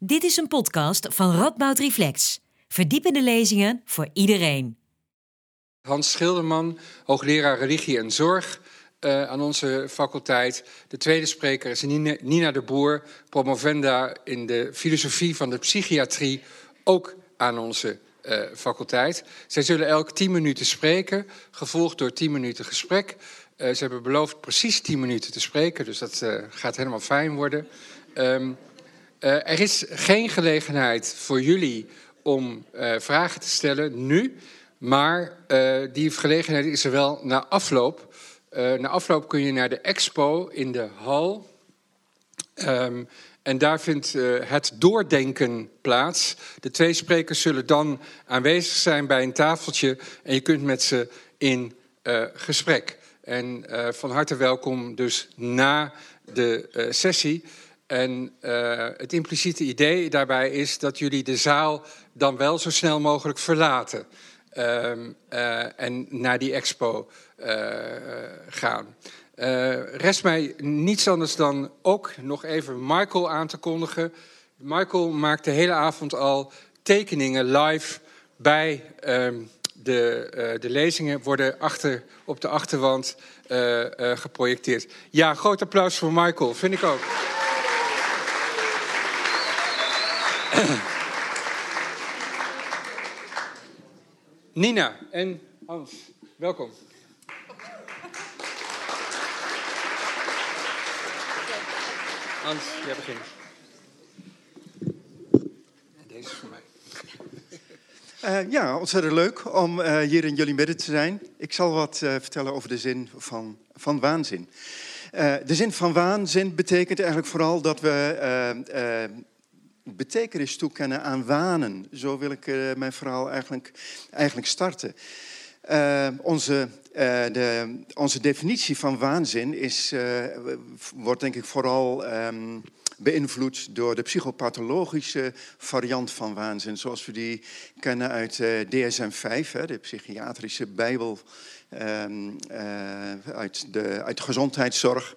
Dit is een podcast van Radboud Reflex. Verdiepende lezingen voor iedereen. Hans Schilderman, hoogleraar religie en zorg uh, aan onze faculteit. De tweede spreker is Nina de Boer, promovenda in de filosofie van de psychiatrie, ook aan onze uh, faculteit. Zij zullen elk tien minuten spreken, gevolgd door tien minuten gesprek. Uh, ze hebben beloofd precies tien minuten te spreken, dus dat gaat helemaal fijn worden. Uh, er is geen gelegenheid voor jullie om uh, vragen te stellen nu. Maar uh, die gelegenheid is er wel na afloop. na afloop kun je naar de expo in de hal. Um, en daar vindt het doordenken plaats. De twee sprekers zullen dan aanwezig zijn bij een tafeltje. En je kunt met ze in gesprek. En van harte welkom dus na de sessie. En uh, het impliciete idee daarbij is dat jullie de zaal dan wel zo snel mogelijk verlaten. Uh, uh, en naar die expo uh, gaan. rest mij niets anders dan ook nog even Michael aan te kondigen. Michael maakt de hele avond al tekeningen live bij ehm, de, de lezingen. Worden achter, op de achterwand geprojecteerd. Ja, groot applaus voor Michael, vind ik ook. Nina en Hans, welkom. Hans, jij begint. Deze is voor mij. Uh, ja, ontzettend leuk om uh, hier in jullie midden te zijn. Ik zal wat uh, vertellen over de zin van, van waanzin. de zin van waanzin betekent eigenlijk vooral dat we betekenis toekennen aan wanen. Zo wil ik uh, mijn verhaal eigenlijk, eigenlijk starten. Uh, onze, uh, de, onze definitie van waanzin is, wordt denk ik vooral um, beïnvloed door de psychopathologische variant van waanzin. Zoals we die kennen uit DSM-5, de psychiatrische bijbel uit, de, uit de gezondheidszorg.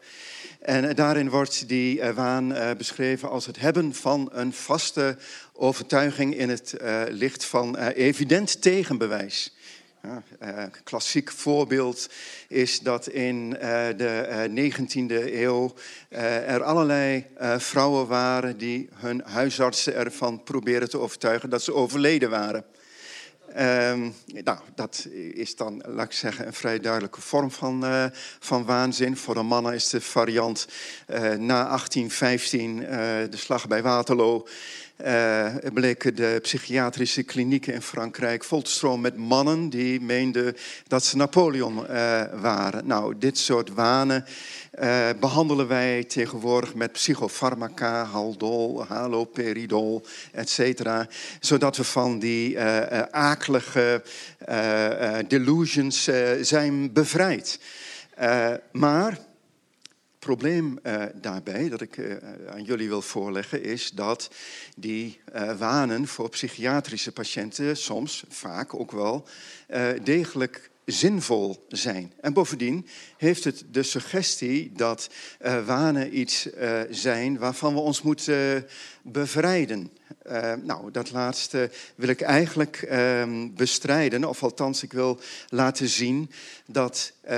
En daarin wordt die uh, waan beschreven als het hebben van een vaste overtuiging in het licht van evident tegenbewijs. Ja, klassiek voorbeeld is dat in de 19e eeuw er allerlei vrouwen waren die hun huisartsen ervan probeerden te overtuigen dat ze overleden waren. Um, nou, dat is dan, laat ik zeggen, een vrij duidelijke vorm van, uh, van waanzin. Voor de mannen is de variant uh, na 1815, uh, de slag bij Waterloo. Bleken de psychiatrische klinieken in Frankrijk vol te stromen met mannen die meenden dat ze Napoleon waren. Nou, dit soort wanen uh, behandelen wij tegenwoordig met psychofarmaca, haldol, haloperidol, et cetera. Zodat we van die uh, uh, akelige delusions zijn bevrijd. maar probleem uh, daarbij, dat ik uh, aan jullie wil voorleggen, is dat die uh, wanen voor psychiatrische patiënten soms, vaak ook wel, degelijk zinvol zijn. En bovendien heeft het de suggestie dat wanen iets zijn waarvan we ons moeten bevrijden. Uh, nou, dat laatste wil ik eigenlijk uh, bestrijden, of althans ik wil laten zien dat uh,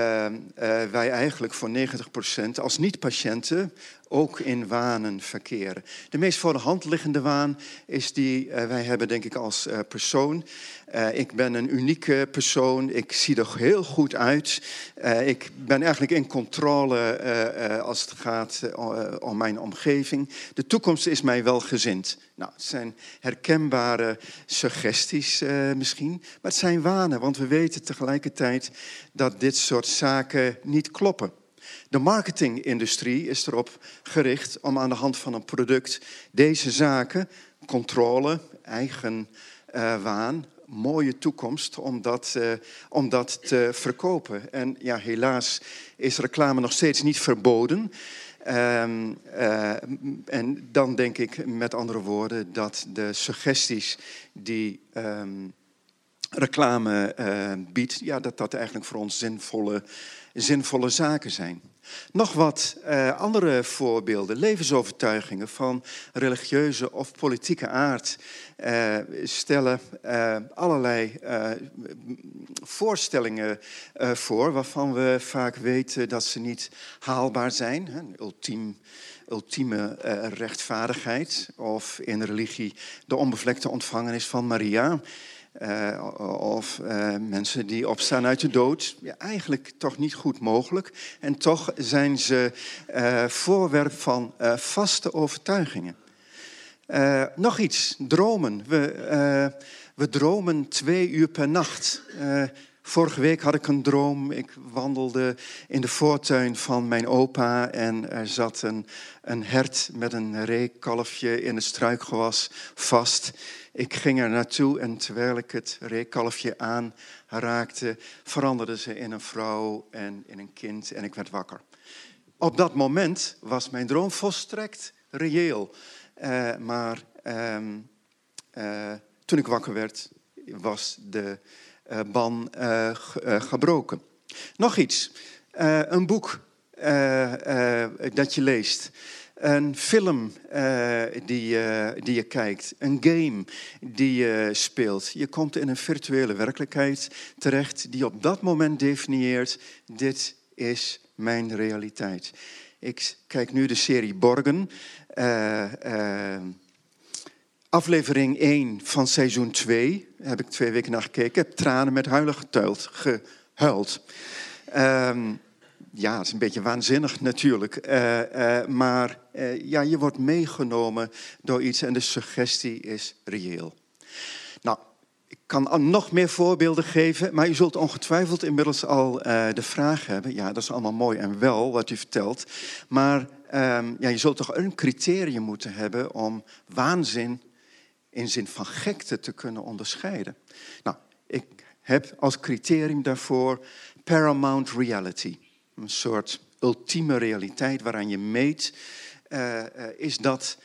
wij eigenlijk voor 90% als niet-patiënten ook in wanen verkeren. De meest voor de hand liggende waan is die wij hebben, denk ik, als persoon. ik ben een unieke persoon, ik zie er heel goed uit. ik ben eigenlijk in controle als het gaat om mijn omgeving. De toekomst is mij wel gezien. Nou, het zijn herkenbare suggesties uh, misschien, maar het zijn wanen, want we weten tegelijkertijd dat dit soort zaken niet kloppen. De marketingindustrie is erop gericht om aan de hand van een product deze zaken, controle, eigen uh, waan, mooie toekomst om dat, uh, om dat te verkopen. En ja, helaas is reclame nog steeds niet verboden. Um, uh, en dan denk ik met andere woorden dat de suggesties die um, reclame biedt, ja, dat dat eigenlijk voor ons zinvolle, zinvolle zaken zijn. Nog wat uh, andere voorbeelden, levensovertuigingen van religieuze of politieke aard uh, stellen uh, allerlei voorstellingen voor waarvan we vaak weten dat ze niet haalbaar zijn. Ultiem, ultieme rechtvaardigheid of in religie de onbevlekte ontvangenis van Maria. Uh, of uh, mensen die opstaan uit de dood. Ja, eigenlijk toch niet goed mogelijk. En toch zijn ze uh, voorwerp van vaste overtuigingen. nog iets, dromen. We, we dromen twee uur per nacht. Vorige week had ik een droom. Ik wandelde in de voortuin van mijn opa en er zat een, een hert met een reekalfje in het struikgewas vast. Ik ging er naartoe en terwijl ik het reekalfje aanraakte, veranderde ze in een vrouw en in een kind en ik werd wakker. Op dat moment was mijn droom volstrekt reëel. Uh, maar uh, uh, toen ik wakker werd, was de uh, ban gebroken. Nog iets. een boek dat je leest. Een film uh, die, uh, die je kijkt, een game die je speelt. Je komt in een virtuele werkelijkheid terecht die op dat moment definieert: dit is mijn realiteit. Ik kijk nu de serie Borgen. Uh, aflevering 1 van seizoen 2. Daar heb ik twee weken naar gekeken. Ik heb tranen met huilen getuild, gehuild. Um, ja, het is een beetje waanzinnig natuurlijk. Uh, uh, maar uh, ja, je wordt meegenomen door iets en de suggestie is reëel. Nou, ik kan nog meer voorbeelden geven, maar u zult ongetwijfeld inmiddels al de vraag hebben. Ja, dat is allemaal mooi en wel wat u vertelt. Maar ehm, ja, je zult toch een criterium moeten hebben om waanzin in zin van gekte te kunnen onderscheiden. Nou, ik heb als criterium daarvoor paramount reality. Een soort ultieme realiteit waaraan je meet, uh, uh, is dat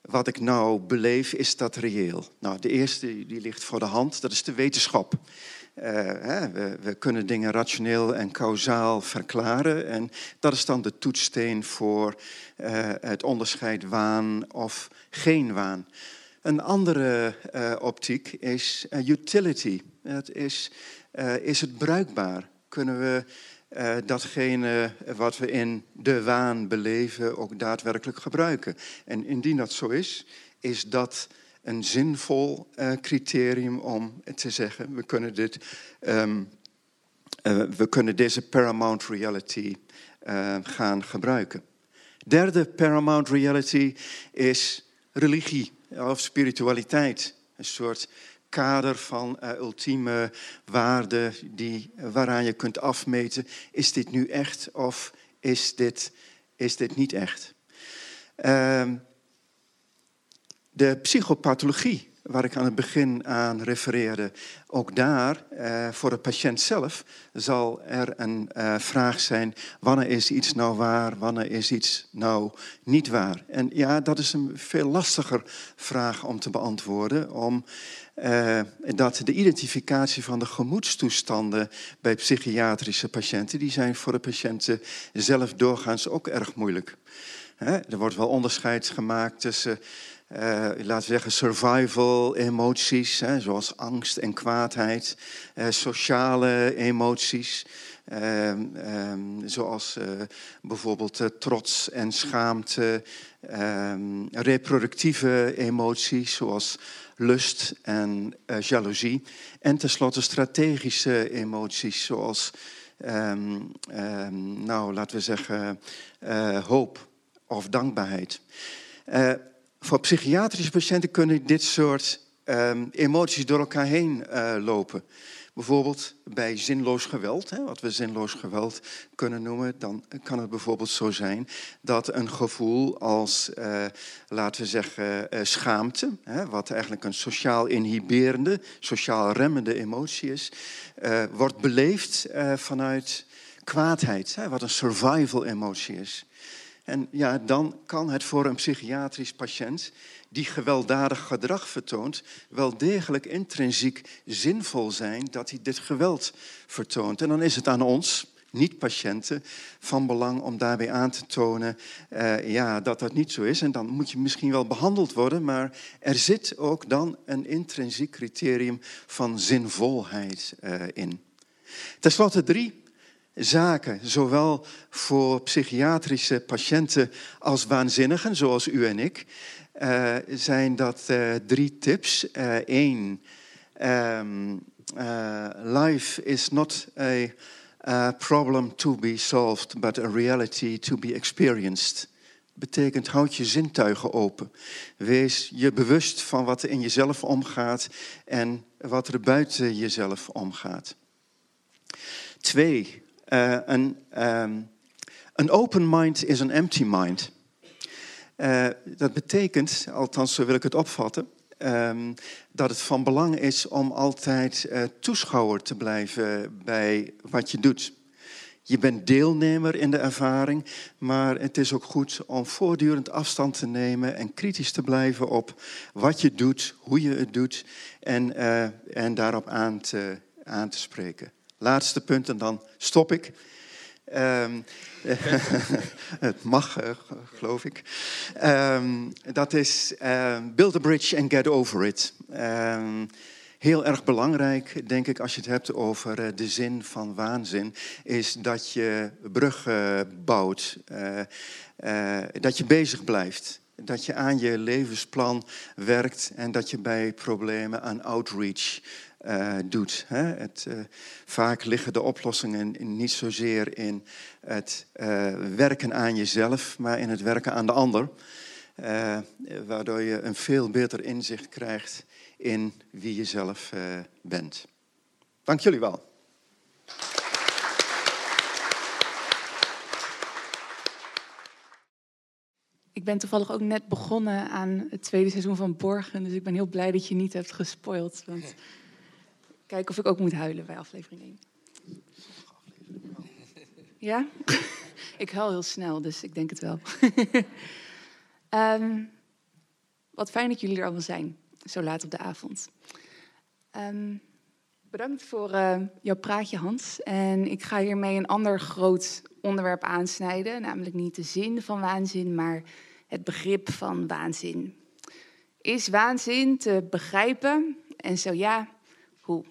wat ik nou beleef, is dat reëel? Nou, de eerste die ligt voor de hand, dat is de wetenschap. Uh, hè, we, we, kunnen dingen rationeel en kausaal verklaren. En dat is dan de toetssteen voor het onderscheid waan of geen waan. Een andere optiek is utility. Het is, is het bruikbaar? Kunnen we uh, datgene wat we in de waan beleven ook daadwerkelijk gebruiken. En indien dat zo is, is dat een zinvol uh, criterium om te zeggen: we kunnen, dit, uh, we kunnen deze paramount reality gaan gebruiken. Derde paramount reality is religie of spiritualiteit. Een soort kader van uh, ultieme waarden die, waaraan je kunt afmeten, is dit nu echt of is dit, is dit niet echt? Uh, de psychopathologie, waar ik aan het begin aan refereerde, ook daar, uh, voor de patiënt zelf, zal er een uh, vraag zijn: wanneer is iets nou waar, wanneer is iets nou niet waar? En ja, dat is een veel lastiger vraag om te beantwoorden, om uh, dat de identificatie van de gemoedstoestanden bij psychiatrische patiënten, die zijn voor de patiënten zelf doorgaans ook erg moeilijk. er wordt wel onderscheid gemaakt tussen, laten we zeggen, survival emoties, zoals angst en kwaadheid, uh, sociale emoties. Uh, um, zoals uh, bijvoorbeeld trots en schaamte, ehm, reproductieve emoties zoals lust en uh, jaloezie. En tenslotte strategische emoties zoals, nou laten we zeggen, hoop of dankbaarheid. Voor psychiatrische patiënten kunnen dit soort um, emoties door elkaar heen lopen. Bijvoorbeeld bij zinloos geweld, hè, wat we zinloos geweld kunnen noemen, dan kan het bijvoorbeeld zo zijn dat een gevoel als, uh, laten we zeggen, uh, schaamte, hè, wat eigenlijk een sociaal inhiberende, sociaal remmende emotie is, wordt beleefd vanuit kwaadheid, hè, wat een survival emotie is. En ja, dan kan het voor een psychiatrisch patiënt die gewelddadig gedrag vertoont, wel degelijk intrinsiek zinvol zijn dat hij dit geweld vertoont. En dan is het aan ons, niet-patiënten, van belang om daarbij aan te tonen uh, ja, dat dat niet zo is. En dan moet je misschien wel behandeld worden, maar er zit ook dan een intrinsiek criterium van zinvolheid uh, in. Ten slotte drie zaken, zowel voor psychiatrische patiënten als waanzinnigen, zoals u en ik, uh, zijn dat uh, drie tips. Eén, uh, um, life is not a, a, problem to be solved, but a reality to be experienced. Betekent houd je zintuigen open. Wees je bewust van wat er in jezelf omgaat en wat er buiten jezelf omgaat. Twee, een, um, een open mind is een empty mind. Uh, dat betekent, althans zo wil ik het opvatten, um, dat het van belang is om altijd uh, toeschouwer te blijven bij wat je doet. Je bent deelnemer in de ervaring, maar het is ook goed om voortdurend afstand te nemen en kritisch te blijven op wat je doet, hoe je het doet en, en daarop aan te, aan te spreken. Laatste punt en dan stop ik. Um, het mag, geloof ik. Um, dat is uh, build a bridge and get over it. Um, heel erg belangrijk, denk ik, als je het hebt over uh, de zin van waanzin, is dat je bruggen bouwt, dat je bezig blijft. Dat je aan je levensplan werkt en dat je bij problemen aan outreach uh, doet. Hè? Het, uh, vaak liggen de oplossingen niet zozeer in het uh, werken aan jezelf, maar in het werken aan de ander. waardoor je een veel beter inzicht krijgt in wie je zelf bent. Dank jullie wel. Ik ben toevallig ook net begonnen aan het tweede seizoen van Borgen. Dus ik ben heel blij dat je niet hebt gespoild. Want kijken of ik ook moet huilen bij aflevering 1. Ja? ik huil heel snel, dus ik denk het wel. um, wat fijn dat jullie er allemaal zijn, zo laat op de avond. Um, bedankt voor uh, jouw praatje, Hans. En ik ga hiermee een ander groot onderwerp aansnijden, namelijk niet de zin van waanzin, maar het begrip van waanzin. Is waanzin te begrijpen? En zo ja, hoe?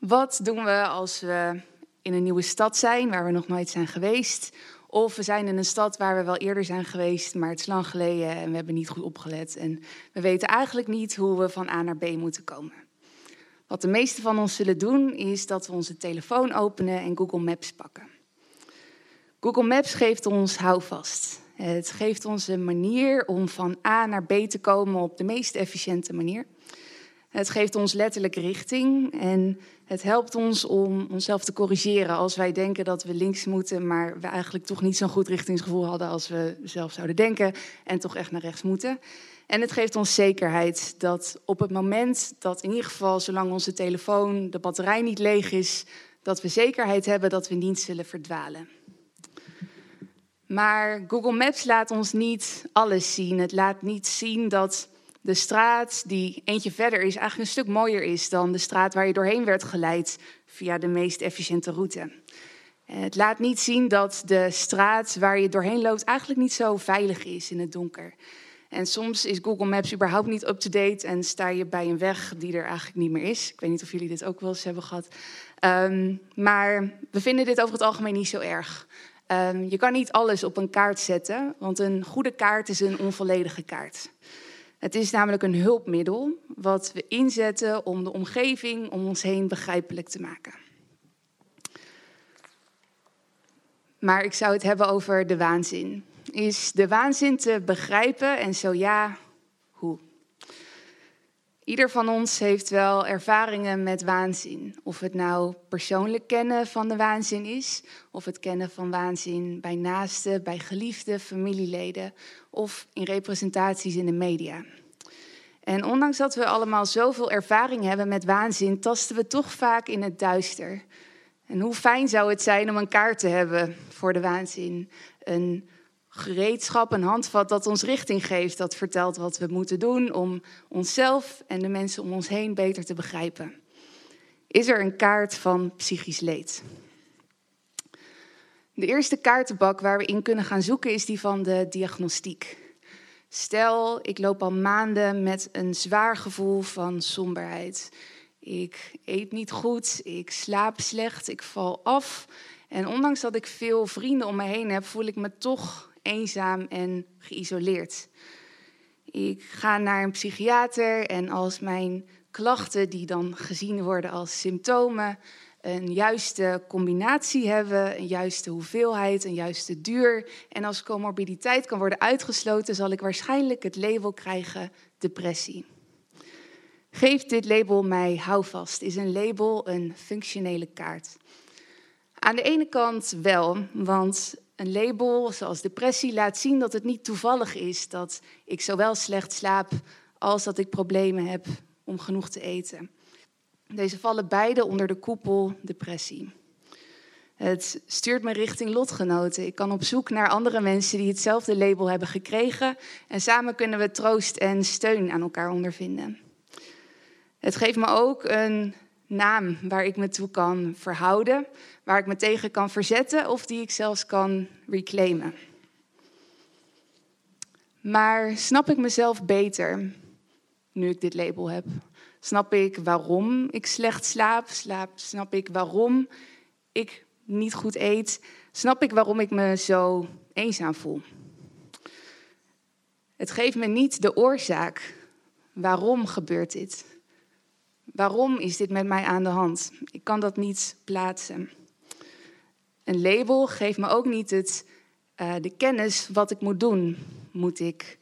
Wat doen we als we in een nieuwe stad zijn waar we nog nooit zijn geweest? Of we zijn in een stad waar we wel eerder zijn geweest, maar het is lang geleden en we hebben niet goed opgelet. En we weten eigenlijk niet hoe we van A naar B moeten komen. Wat de meeste van ons zullen doen, is dat we onze telefoon openen en Google Maps pakken. Google Maps geeft ons houvast. Het geeft ons een manier om van A naar B te komen op de meest efficiënte manier. Het geeft ons letterlijk richting en het helpt ons om onszelf te corrigeren als wij denken dat we links moeten, maar we eigenlijk toch niet zo'n goed richtingsgevoel hadden als we zelf zouden denken en toch echt naar rechts moeten. En het geeft ons zekerheid dat op het moment dat in ieder geval, zolang onze telefoon, de batterij niet leeg is, dat we zekerheid hebben dat we niet zullen verdwalen. Maar Google Maps laat ons niet alles zien. Het laat niet zien dat de straat die eentje verder is eigenlijk een stuk mooier is dan de straat waar je doorheen werd geleid via de meest efficiënte route. Het laat niet zien dat de straat waar je doorheen loopt eigenlijk niet zo veilig is in het donker. En soms is Google Maps überhaupt niet up-to-date en sta je bij een weg die er eigenlijk niet meer is. Ik weet niet of jullie dit ook wel eens hebben gehad. Um, maar we vinden dit over het algemeen niet zo erg. Um, je kan niet alles op een kaart zetten, want een goede kaart is een onvolledige kaart. Het is namelijk een hulpmiddel wat we inzetten om de omgeving om ons heen begrijpelijk te maken. Maar ik zou het hebben over de waanzin. Is de waanzin te begrijpen en zo ja, hoe? Ieder van ons heeft wel ervaringen met waanzin. Of het nou persoonlijk kennen van de waanzin is, of het kennen van waanzin bij naasten, bij geliefden, familieleden of in representaties in de media. En ondanks dat we allemaal zoveel ervaring hebben met waanzin, tasten we toch vaak in het duister. En hoe fijn zou het zijn om een kaart te hebben voor de waanzin? Een gereedschap, een handvat dat ons richting geeft, dat vertelt wat we moeten doen om onszelf en de mensen om ons heen beter te begrijpen. Is er een kaart van psychisch leed? De eerste kaartenbak waar we in kunnen gaan zoeken is die van de diagnostiek. Stel, ik loop al maanden met een zwaar gevoel van somberheid. Ik eet niet goed, ik slaap slecht, ik val af. En ondanks dat ik veel vrienden om me heen heb, voel ik me toch eenzaam en geïsoleerd. Ik ga naar een psychiater en als mijn klachten, die dan gezien worden als symptomen, een juiste combinatie hebben, een juiste hoeveelheid, een juiste duur. En als comorbiditeit kan worden uitgesloten, zal ik waarschijnlijk het label krijgen depressie. Geeft dit label mij houvast? Is een label een functionele kaart? Aan de ene kant wel, want een label zoals depressie laat zien dat het niet toevallig is dat ik zowel slecht slaap als dat ik problemen heb om genoeg te eten. Deze vallen beide onder de koepel depressie. Het stuurt me richting lotgenoten. Ik kan op zoek naar andere mensen die hetzelfde label hebben gekregen. En samen kunnen we troost en steun aan elkaar ondervinden. Het geeft me ook een naam waar ik me toe kan verhouden, waar ik me tegen kan verzetten of die ik zelfs kan reclaimen. Maar snap ik mezelf beter nu ik dit label heb? Snap ik waarom ik slecht slaap? slaap? Snap ik waarom ik niet goed eet? Snap ik waarom ik me zo eenzaam voel? Het geeft me niet de oorzaak. Waarom gebeurt dit? Waarom is dit met mij aan de hand? Ik kan dat niet plaatsen. Een label geeft me ook niet het, uh, de kennis wat ik moet doen. Moet ik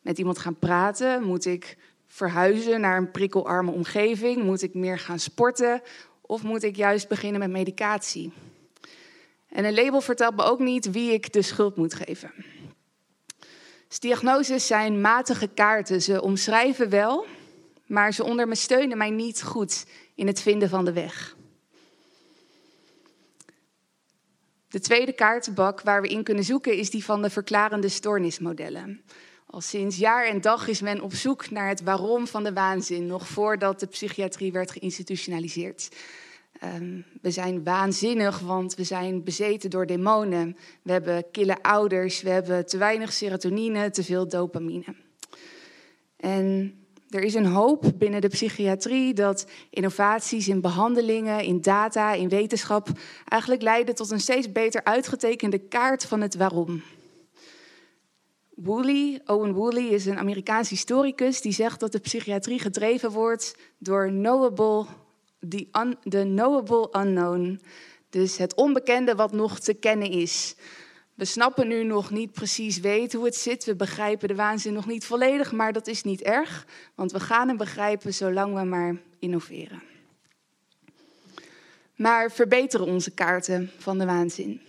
met iemand gaan praten? Moet ik verhuizen naar een prikkelarme omgeving? Moet ik meer gaan sporten? Of moet ik juist beginnen met medicatie? En een label vertelt me ook niet wie ik de schuld moet geven. Dus diagnoses zijn matige kaarten. Ze omschrijven wel, maar ze ondersteunen mij niet goed in het vinden van de weg. De tweede kaartenbak waar we in kunnen zoeken is die van de verklarende stoornismodellen. Al sinds jaar en dag is men op zoek naar het waarom van de waanzin, nog voordat de psychiatrie werd geïnstitutionaliseerd. Um, we zijn waanzinnig, want we zijn bezeten door demonen. We hebben kille ouders, we hebben te weinig serotonine, te veel dopamine. En er is een hoop binnen de psychiatrie dat innovaties in behandelingen, in data, in wetenschap eigenlijk leiden tot een steeds beter uitgetekende kaart van het waarom. Woolley, Owen Woolley is een Amerikaans historicus die zegt dat de psychiatrie gedreven wordt door knowable, the, the knowable unknown. Dus het onbekende wat nog te kennen is. We snappen nu nog niet precies weten hoe het zit. We begrijpen de waanzin nog niet volledig, maar dat is niet erg, want we gaan hem begrijpen zolang we maar innoveren. Maar verbeteren onze kaarten van de waanzin.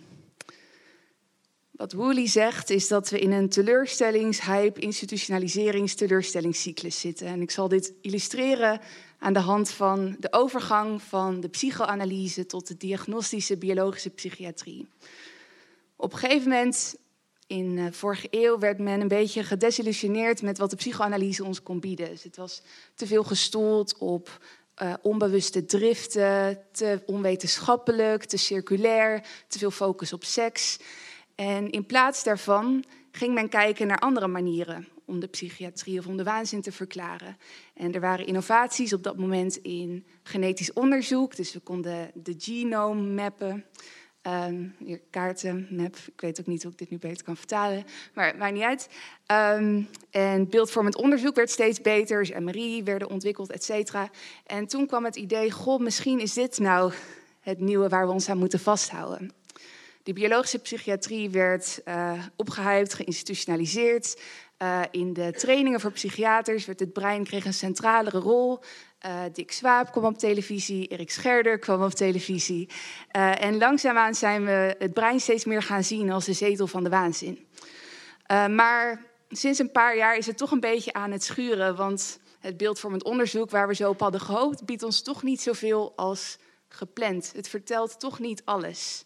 Wat Woolley zegt is dat we in een teleurstellings-, hype-, institutionaliserings-, teleurstellingscyclus zitten. En ik zal dit illustreren aan de hand van de overgang van de psychoanalyse tot de diagnostische biologische psychiatrie. Op een gegeven moment in de eh, vorige eeuw werd men een beetje gedesillusioneerd met wat de psychoanalyse ons kon bieden. Dus het was te veel gestoeld op uh, onbewuste driften, te onwetenschappelijk, te circulair, te veel focus op seks. En in plaats daarvan ging men kijken naar andere manieren om de psychiatrie of om de waanzin te verklaren. En er waren innovaties op dat moment in genetisch onderzoek. Dus we konden de genome mappen. Um, hier, kaarten, map. Ik weet ook niet hoe ik dit nu beter kan vertalen. Maar het maakt niet uit. Um, en beeldvormend onderzoek werd steeds beter. Dus MRI werden ontwikkeld, et cetera. En toen kwam het idee, goh, misschien is dit nou het nieuwe waar we ons aan moeten vasthouden. De biologische psychiatrie werd uh, opgehyped, geïnstitutionaliseerd. Uh, in de trainingen voor psychiaters werd het brein kreeg een centralere rol. Uh, Dick Swaap kwam op televisie, Erik Scherder kwam op televisie. Uh, en langzaamaan zijn we het brein steeds meer gaan zien als de zetel van de waanzin. Uh, maar sinds een paar jaar is het toch een beetje aan het schuren, want het beeldvormend onderzoek waar we zo op hadden gehoopt, biedt ons toch niet zoveel als gepland. Het vertelt toch niet alles.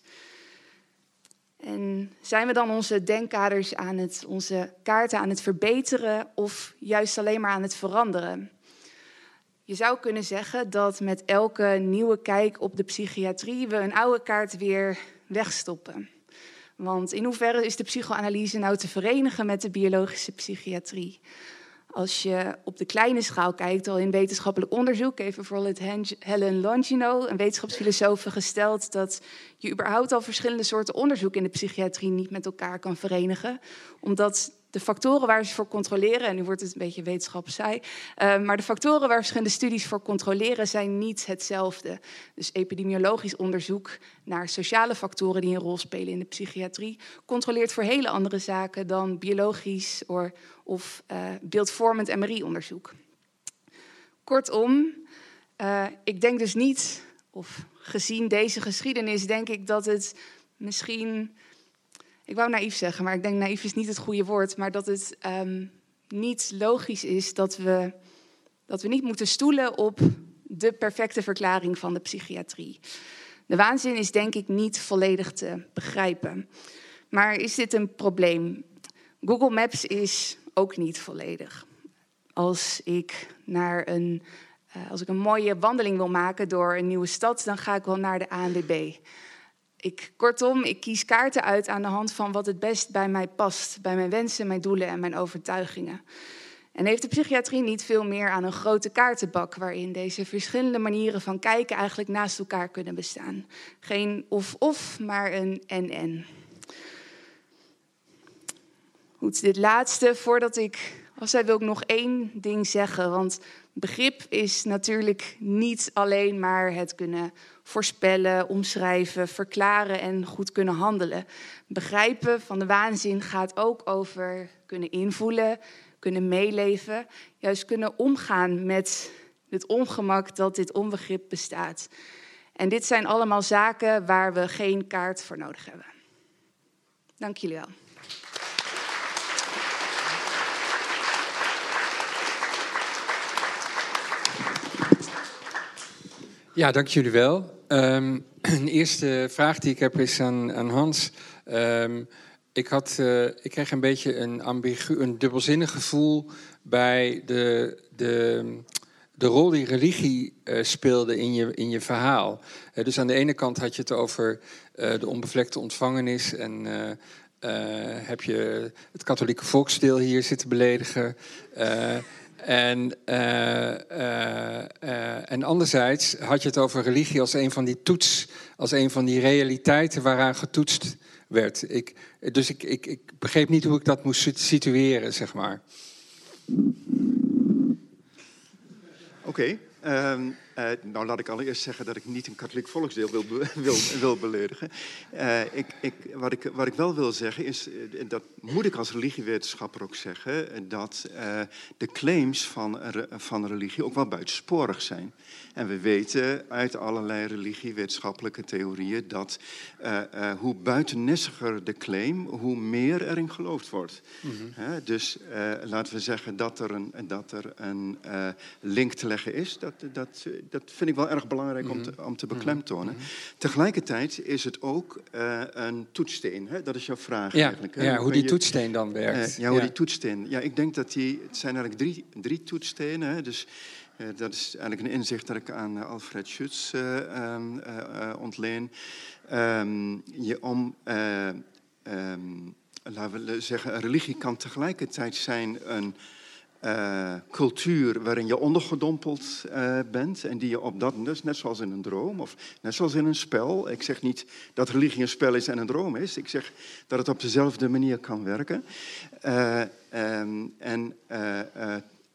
En zijn we dan onze denkkaders aan het, onze kaarten aan het verbeteren of juist alleen maar aan het veranderen? Je zou kunnen zeggen dat met elke nieuwe kijk op de psychiatrie we een oude kaart weer wegstoppen. Want in hoeverre is de psychoanalyse nou te verenigen met de biologische psychiatrie? Als je op de kleine schaal kijkt, al in wetenschappelijk onderzoek, heeft bijvoorbeeld Helen Longino, een wetenschapsfilosoof, gesteld dat je überhaupt al verschillende soorten onderzoek in de psychiatrie niet met elkaar kan verenigen, omdat de factoren waar ze voor controleren, en nu wordt het een beetje wetenschap saai, uh, maar de factoren waar verschillende studies voor controleren zijn niet hetzelfde. Dus epidemiologisch onderzoek naar sociale factoren die een rol spelen in de psychiatrie controleert voor hele andere zaken dan biologisch of, uh, beeldvormend MRI-onderzoek. Kortom, uh, ik denk dus niet, of gezien deze geschiedenis, denk ik dat het misschien ik wou naïef zeggen, maar ik denk naïef is niet het goede woord, maar dat het um, niet logisch is dat we, dat we niet moeten stoelen op de perfecte verklaring van de psychiatrie. De waanzin is denk ik niet volledig te begrijpen. Maar is dit een probleem? Google Maps is ook niet volledig. Als ik naar een uh, als ik een mooie wandeling wil maken door een nieuwe stad, dan ga ik wel naar de ANWB. Ik, kortom, ik kies kaarten uit aan de hand van wat het best bij mij past, bij mijn wensen, mijn doelen en mijn overtuigingen. En heeft de psychiatrie niet veel meer aan een grote kaartenbak waarin deze verschillende manieren van kijken eigenlijk naast elkaar kunnen bestaan? Geen of-of, maar een en-en. Goed, dit laatste, voordat ik. Als zij wil ik nog één ding zeggen. Want begrip is natuurlijk niet alleen maar het kunnen voorspellen, omschrijven, verklaren en goed kunnen handelen. Begrijpen van de waanzin gaat ook over kunnen invoelen, kunnen meeleven, juist kunnen omgaan met het ongemak dat dit onbegrip bestaat. En dit zijn allemaal zaken waar we geen kaart voor nodig hebben. Dank jullie wel. Ja, dank jullie wel. Um, een eerste vraag die ik heb is aan, aan Hans. Um, ik, had, uh, ik kreeg een beetje een, ambigu, een dubbelzinnig gevoel bij de, de, de rol die religie uh, speelde in je, in je verhaal. Uh, dus aan de ene kant had je het over de onbevlekte ontvangenis en heb je het katholieke volksdeel hier zitten beledigen. En, uh, uh, uh, en anderzijds had je het over religie als een van die toets, als een van die realiteiten waaraan getoetst werd. Ik, dus ik, ik, begreep niet hoe ik dat moest situeren, zeg maar. Oké. Um, uh, nou, laat ik allereerst zeggen dat ik niet een katholiek volksdeel wil, be wil, wil beledigen. Uh, ik, ik, wat, ik, wat ik wel wil zeggen is, uh, dat moet ik als religiewetenschapper ook zeggen, dat de claims van, van religie ook wel buitensporig zijn. En we weten uit allerlei religiewetenschappelijke theorieën dat hoe buitennissiger de claim, hoe meer erin geloofd wordt. Mm -hmm. dus laten we zeggen dat er een, dat er een link te leggen is, dat, dat dat vind ik wel erg belangrijk om, te, mhm. om te mhm. beklemtonen. Mm -hmm. Tegelijkertijd is het ook uh, een toetssteen. Hè? Dat is jouw vraag ja, eigenlijk. Hè? Ja, hoe die je, toetssteen dan werkt. Uh, ja, hoe ja. die toetssteen. Ja, ik denk dat die... Het zijn eigenlijk drie, drie toetsstenen. Hè? Dus uh, dat is eigenlijk een inzicht dat ik aan Alfred Schutz um, ontleen. Um, je om... Um, laten we zeggen, religie kan tegelijkertijd zijn een uh, cultuur waarin je ondergedompeld uh, bent en die je op dat, dus net zoals in een droom of net zoals in een spel. Ik zeg niet dat religie een spel is en een droom is. Ik zeg dat het op dezelfde manier kan werken. Uh, um, en,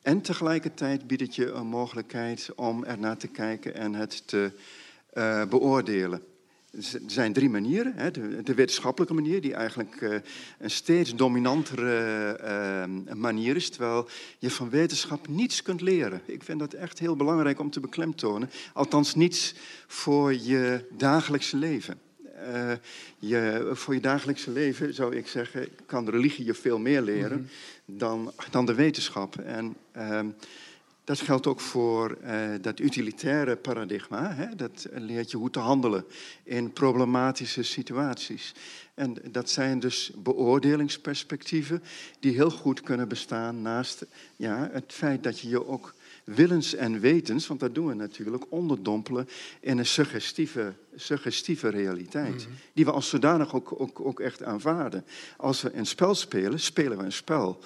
en tegelijkertijd biedt het je een mogelijkheid om ernaar te kijken en het te beoordelen. Er zijn drie manieren. Hè. De, de, wetenschappelijke manier, die eigenlijk uh, een steeds dominantere uh, manier is, terwijl je van wetenschap niets kunt leren. Ik vind dat echt heel belangrijk om te beklemtonen. Althans, niets voor je dagelijkse leven. Uh, je, voor je dagelijkse leven zou ik zeggen, kan de religie je veel meer leren mm -hmm. dan, dan de wetenschap. En ehm, dat geldt ook voor uh, dat utilitaire paradigma. Hè? Dat leert je hoe te handelen in problematische situaties. En dat zijn dus beoordelingsperspectieven die heel goed kunnen bestaan naast ja, het feit dat je je ook willens en wetens, want dat doen we natuurlijk, onderdompelen in een suggestieve, suggestieve realiteit. Mhm. Die we als zodanig ook, ook, ook echt aanvaarden. Als we een spel spelen, spelen we een spel.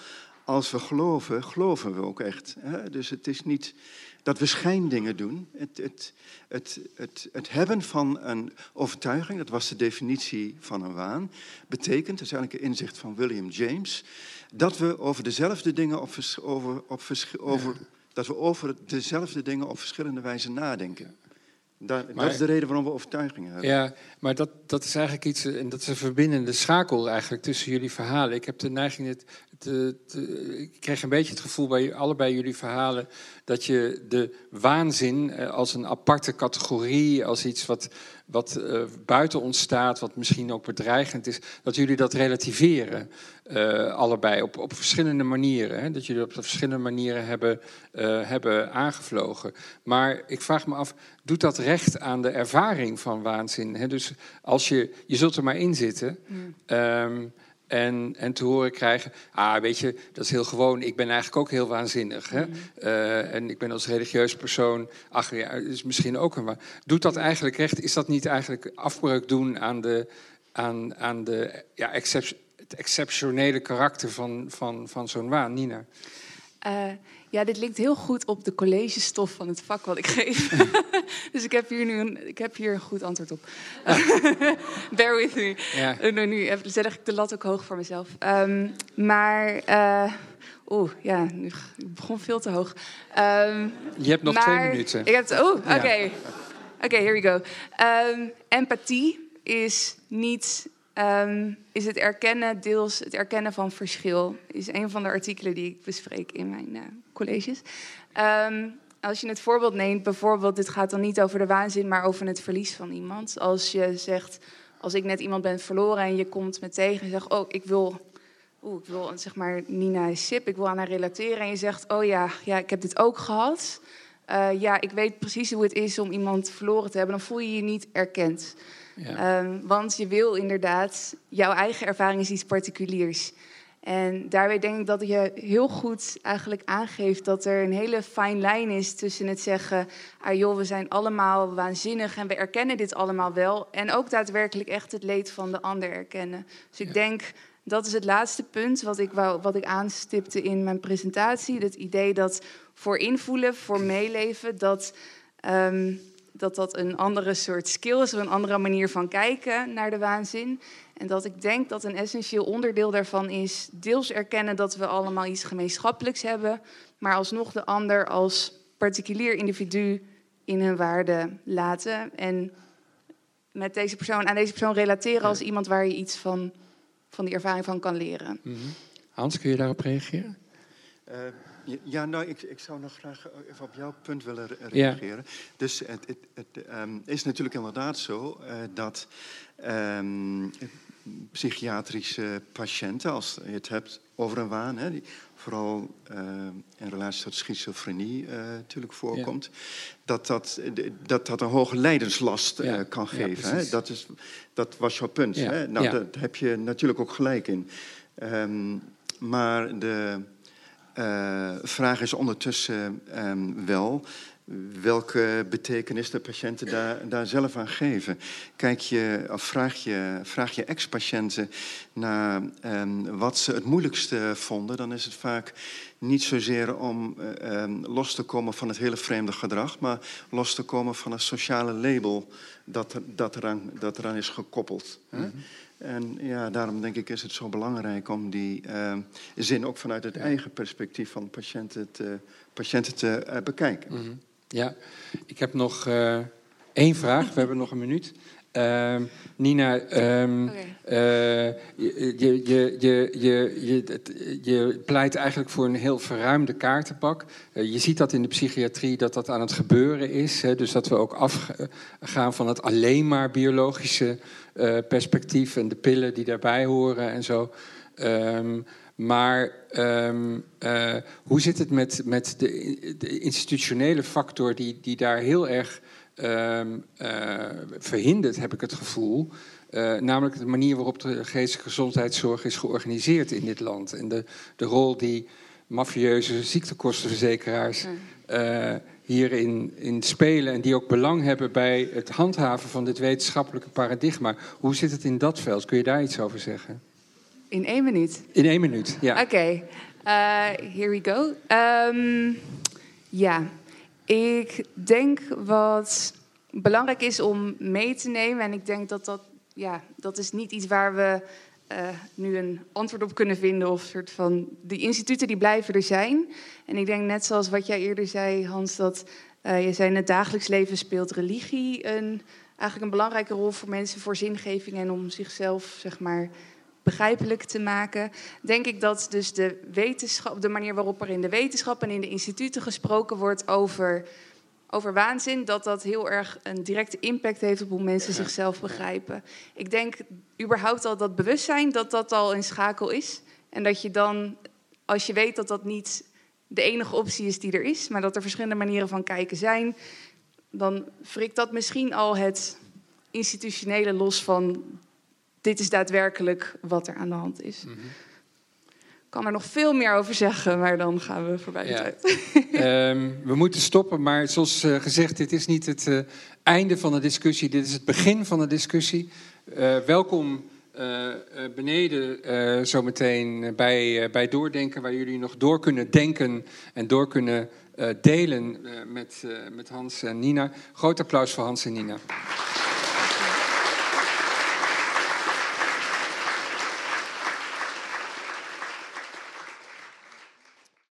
Als we geloven, geloven we ook echt. Hè? Dus het is niet dat we schijndingen doen. Het, het, het, het, het hebben van een overtuiging, dat was de definitie van een waan, betekent, dat is eigenlijk een inzicht van William James, dat we over dezelfde dingen op, over, op, over, dat we over dezelfde dingen op verschillende wijzen nadenken. Dat, dat is de reden waarom we overtuigingen hebben. Ja, maar dat, dat is eigenlijk iets, en dat is een verbindende schakel eigenlijk tussen jullie verhalen. Ik heb de neiging, het, te, ik kreeg een beetje het gevoel bij allebei jullie verhalen dat je de waanzin eh, als een aparte categorie, als iets wat, wat uh, buiten ons staat, wat misschien ook bedreigend is, dat jullie dat relativeren. Uh, allebei op, op verschillende manieren. Hè? Dat jullie op verschillende manieren hebben, hebben aangevlogen. Maar ik vraag me af, doet dat recht aan de ervaring van waanzin? Hè? Dus als je, je zult er maar in zitten. Mm. Um, en, en te horen krijgen, ah, weet je, dat is heel gewoon. Ik ben eigenlijk ook heel waanzinnig. Hè? Mm-hmm. Uh, en ik ben als religieus persoon, ach ja, is misschien ook een. Doet dat eigenlijk recht? Is dat niet eigenlijk afbreuk doen aan, de, aan, aan de, ja, het exceptionele karakter van, van, van zo'n waan, Nina? Uh, ja, dit lijkt heel goed op de collegestof van het vak wat ik geef. dus ik heb hier nu een, ik heb hier een goed antwoord op. Bear with me. Ja. Uh, nu zet ik de lat ook hoog voor mezelf. Um, maar, uh, oeh, ja, nu ik begon veel te hoog. Um, Je hebt nog maar, twee minuten. Ik heb, oeh, oké. Okay. Oké, okay, here we go. Um, empathie is niet um, is het erkennen, deels het erkennen van verschil. Is een van de artikelen die ik bespreek in mijn uh, colleges. Um, als je het voorbeeld neemt, bijvoorbeeld, dit gaat dan niet over de waanzin, maar over het verlies van iemand. Als je zegt, als ik net iemand ben verloren en je komt me tegen en zegt, oh, ik wil, oeh, ik wil, zeg maar, Nina is sip, ik wil aan haar relateren. En je zegt, oh ja, ja ik heb dit ook gehad. Uh, ja, ik weet precies hoe het is om iemand verloren te hebben. Dan voel je je niet erkend. Ja. Um, want je wil inderdaad, jouw eigen ervaring is iets particuliers. En daarbij denk ik dat je heel goed eigenlijk aangeeft dat er een hele fijn lijn is tussen het zeggen: ah joh, we zijn allemaal waanzinnig en we erkennen dit allemaal wel. En ook daadwerkelijk echt het leed van de ander erkennen. Dus ik denk dat is het laatste punt wat ik, wou, wat ik aanstipte in mijn presentatie. Het idee dat voor invoelen, voor meeleven, dat. Um, dat dat een andere soort skill is, of een andere manier van kijken naar de waanzin. En dat ik denk dat een essentieel onderdeel daarvan is deels erkennen dat we allemaal iets gemeenschappelijks hebben, maar alsnog de ander als particulier individu in hun waarde laten. En met deze persoon, aan deze persoon relateren als iemand waar je iets van, van die ervaring van kan leren. Mhm. Hans, kun je daarop reageren? Uh, ja, nou, ik, ik zou nog graag even op jouw punt willen reageren. Dus het, het, het um, is natuurlijk inderdaad zo uh, dat um, psychiatrische patiënten, als je het hebt over een waan, hè, die vooral uh, in relatie tot schizofrenie uh, natuurlijk voorkomt, ja. dat, dat, dat dat een hoge lijdenslast ja. kan geven. Hè? Dat, is, dat was jouw punt. Hè? Nou, daar heb je natuurlijk ook gelijk in. Um, maar de vraag is ondertussen um, wel welke betekenis de patiënten daar, daar zelf aan geven. Kijk je, of vraag je, vraag je ex-patiënten naar um, wat ze het moeilijkste vonden, dan is het vaak niet zozeer om uh, um, los te komen van het hele vreemde gedrag, maar los te komen van een sociale label dat, dat, eraan, dat eraan is gekoppeld. -hmm. En ja, daarom denk ik is het zo belangrijk om die uh, zin ook vanuit het ja. eigen perspectief van patiënten te, patiënten te uh, bekijken. Mm -hmm. Ja, ik heb nog uh, één vraag. We hebben nog een minuut. Uh, Nina, um, okay. uh, je, je, je, je, je, pleit eigenlijk voor een heel verruimde kaartenpak. Uh, je ziet dat in de psychiatrie dat dat aan het gebeuren is. Hè, dus dat we ook afgaan van het alleen maar biologische uh, perspectief en de pillen die daarbij horen en zo. Um, Maar um, uh, hoe zit het met, met de, de, institutionele factor die, die daar heel erg verhindert, heb ik het gevoel. Uh, namelijk de manier waarop de geestelijke gezondheidszorg is georganiseerd in dit land. En de, de rol die mafieuze ziektekostenverzekeraars uh, hierin in spelen. En die ook belang hebben bij het handhaven van dit wetenschappelijke paradigma. Hoe zit het in dat veld? Kun je daar iets over zeggen? In één minuut? In één minuut, ja. Oké, okay. uh, here we go. Um, ja, ik denk wat belangrijk is om mee te nemen... en ik denk dat dat, ja, dat is niet iets waar we uh, nu een antwoord op kunnen vinden... of soort van, die instituten die blijven er zijn. En ik denk net zoals wat jij eerder zei, Hans... dat uh, je zei in het dagelijks leven speelt religie een, eigenlijk een belangrijke rol voor mensen... voor zingeving en om zichzelf, zeg maar begrijpelijk te maken, denk ik dat dus de wetenschap, de manier waarop er in de wetenschap en in de instituten gesproken wordt over, over waanzin, dat dat heel erg een directe impact heeft op hoe mensen zichzelf begrijpen. Ik denk überhaupt al dat bewustzijn, dat dat al een schakel is. En dat je dan, als je weet dat dat niet de enige optie is die er is, maar dat er verschillende manieren van kijken zijn, dan wrikt dat misschien al het institutionele los van dit is daadwerkelijk wat er aan de hand is. Mm -hmm. Ik kan er nog veel meer over zeggen, maar dan gaan we voorbij de ja. tijd. um, we moeten stoppen, maar zoals uh, gezegd, dit is niet het uh, einde van de discussie, dit is het begin van de discussie. Uh, welkom beneden zometeen bij, bij Doordenken, waar jullie nog door kunnen denken en door kunnen delen met, met Hans en Nina. Groot applaus voor Hans en Nina.